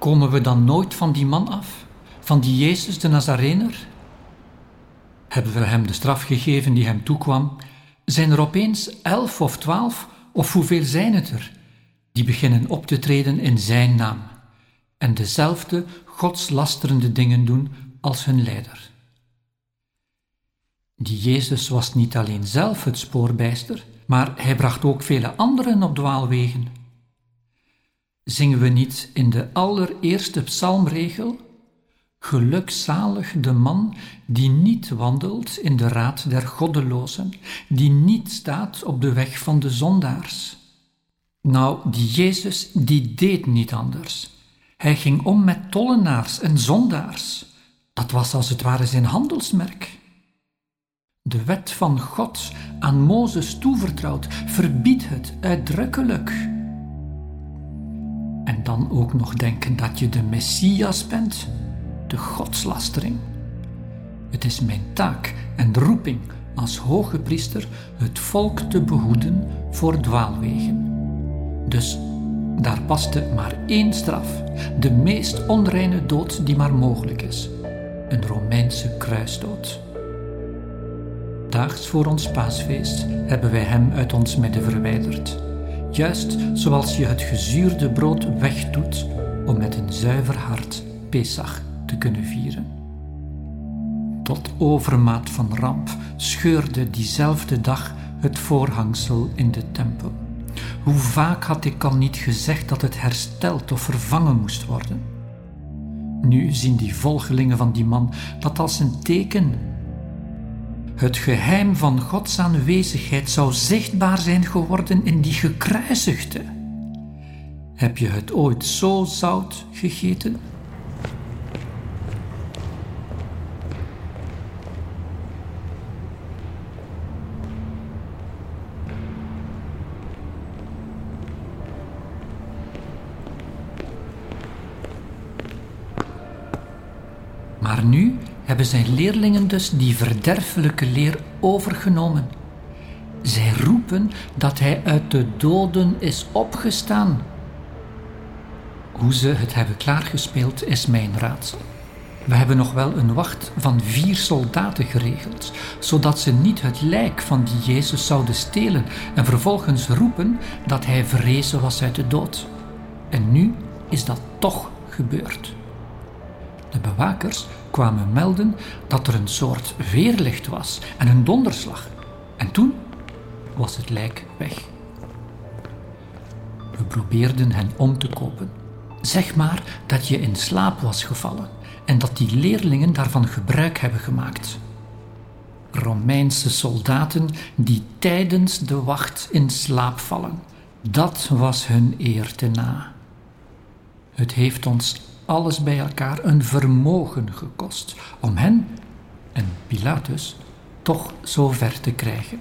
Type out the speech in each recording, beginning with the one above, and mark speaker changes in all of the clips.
Speaker 1: Komen we dan nooit van die man af? Van die Jezus de Nazarener? Hebben we hem de straf gegeven die hem toekwam? Zijn er opeens elf of twaalf, of hoeveel zijn het er, die beginnen op te treden in zijn naam en dezelfde godslasterende dingen doen als hun leider? Die Jezus was niet alleen zelf het spoorbijster, maar hij bracht ook vele anderen op dwaalwegen. Zingen we niet in de allereerste psalmregel Gelukzalig de man die niet wandelt in de raad der goddelozen, die niet staat op de weg van de zondaars. Nou, die Jezus, die deed niet anders. Hij ging om met tollenaars en zondaars. Dat was als het ware zijn handelsmerk. De wet van God, aan Mozes toevertrouwd, verbiedt het uitdrukkelijk. Dan ook nog denken dat je de Messias bent, de godslastering. Het is mijn taak en roeping als hoge priester het volk te behoeden voor dwaalwegen. Dus daar paste maar één straf, de meest onreine dood die maar mogelijk is: een Romeinse kruisdood. Daags voor ons paasfeest hebben wij hem uit ons midden verwijderd. Juist zoals je het gezuurde brood wegdoet om met een zuiver hart Pesach te kunnen vieren. Tot overmaat van ramp scheurde diezelfde dag het voorhangsel in de tempel. Hoe vaak had ik al niet gezegd dat het hersteld of vervangen moest worden? Nu zien die volgelingen van die man dat als een teken het geheim van Gods aanwezigheid zou zichtbaar zijn geworden in die gekruisigde. Heb je het ooit zo zout gegeten? Maar nu hebben zijn leerlingen dus die verderfelijke leer overgenomen. Zij roepen dat hij uit de doden is opgestaan. Hoe ze het hebben klaargespeeld is mijn raadsel. We hebben nog wel een wacht van vier soldaten geregeld, zodat ze niet het lijk van die Jezus zouden stelen en vervolgens roepen dat hij verrezen was uit de dood. En nu is dat toch gebeurd. De bewakers kwamen melden dat er een soort weerlicht was en een donderslag. En toen was het lijk weg. We probeerden hen om te kopen. Zeg maar dat je in slaap was gevallen en dat die leerlingen daarvan gebruik hebben gemaakt. Romeinse soldaten die tijdens de wacht in slaap vallen, dat was hun eer te na. Het heeft ons alles bij elkaar een vermogen gekost om hen en Pilatus toch zo ver te krijgen.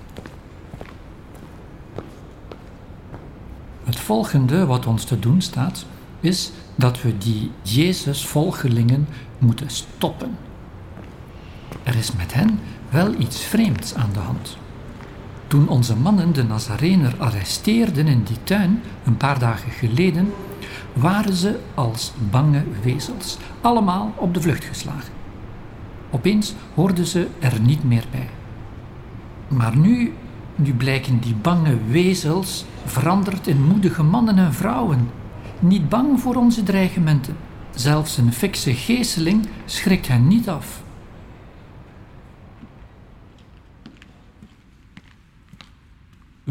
Speaker 1: Het volgende wat ons te doen staat, is dat we die Jezus-volgelingen moeten stoppen. Er is met hen wel iets vreemds aan de hand. Toen onze mannen de Nazarener arresteerden in die tuin een paar dagen geleden, waren ze als bange wezels, allemaal op de vlucht geslagen. Opeens hoorden ze er niet meer bij. Maar nu, nu blijken die bange wezels veranderd in moedige mannen en vrouwen, niet bang voor onze dreigementen. Zelfs een fikse geesteling schrikt hen niet af.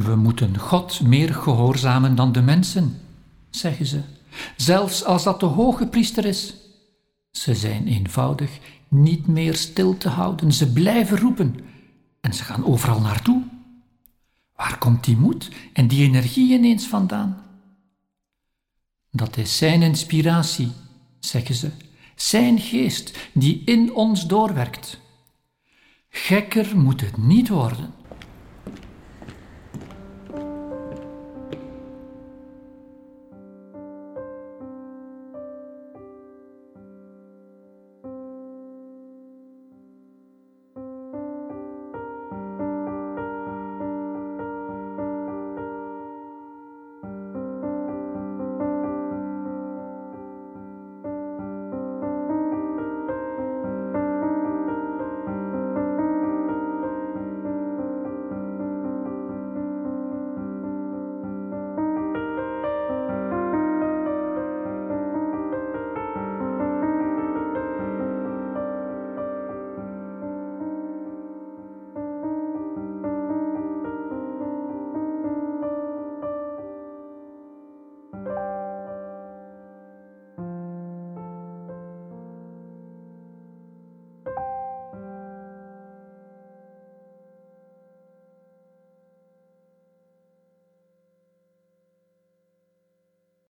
Speaker 1: We moeten God meer gehoorzamen dan de mensen, zeggen ze zelfs als dat de hoge priester is. Ze zijn eenvoudig niet meer stil te houden, ze blijven roepen en ze gaan overal naartoe. Waar komt die moed en die energie ineens vandaan? Dat is zijn inspiratie, zeggen ze, zijn geest die in ons doorwerkt. Gekker moet het niet worden.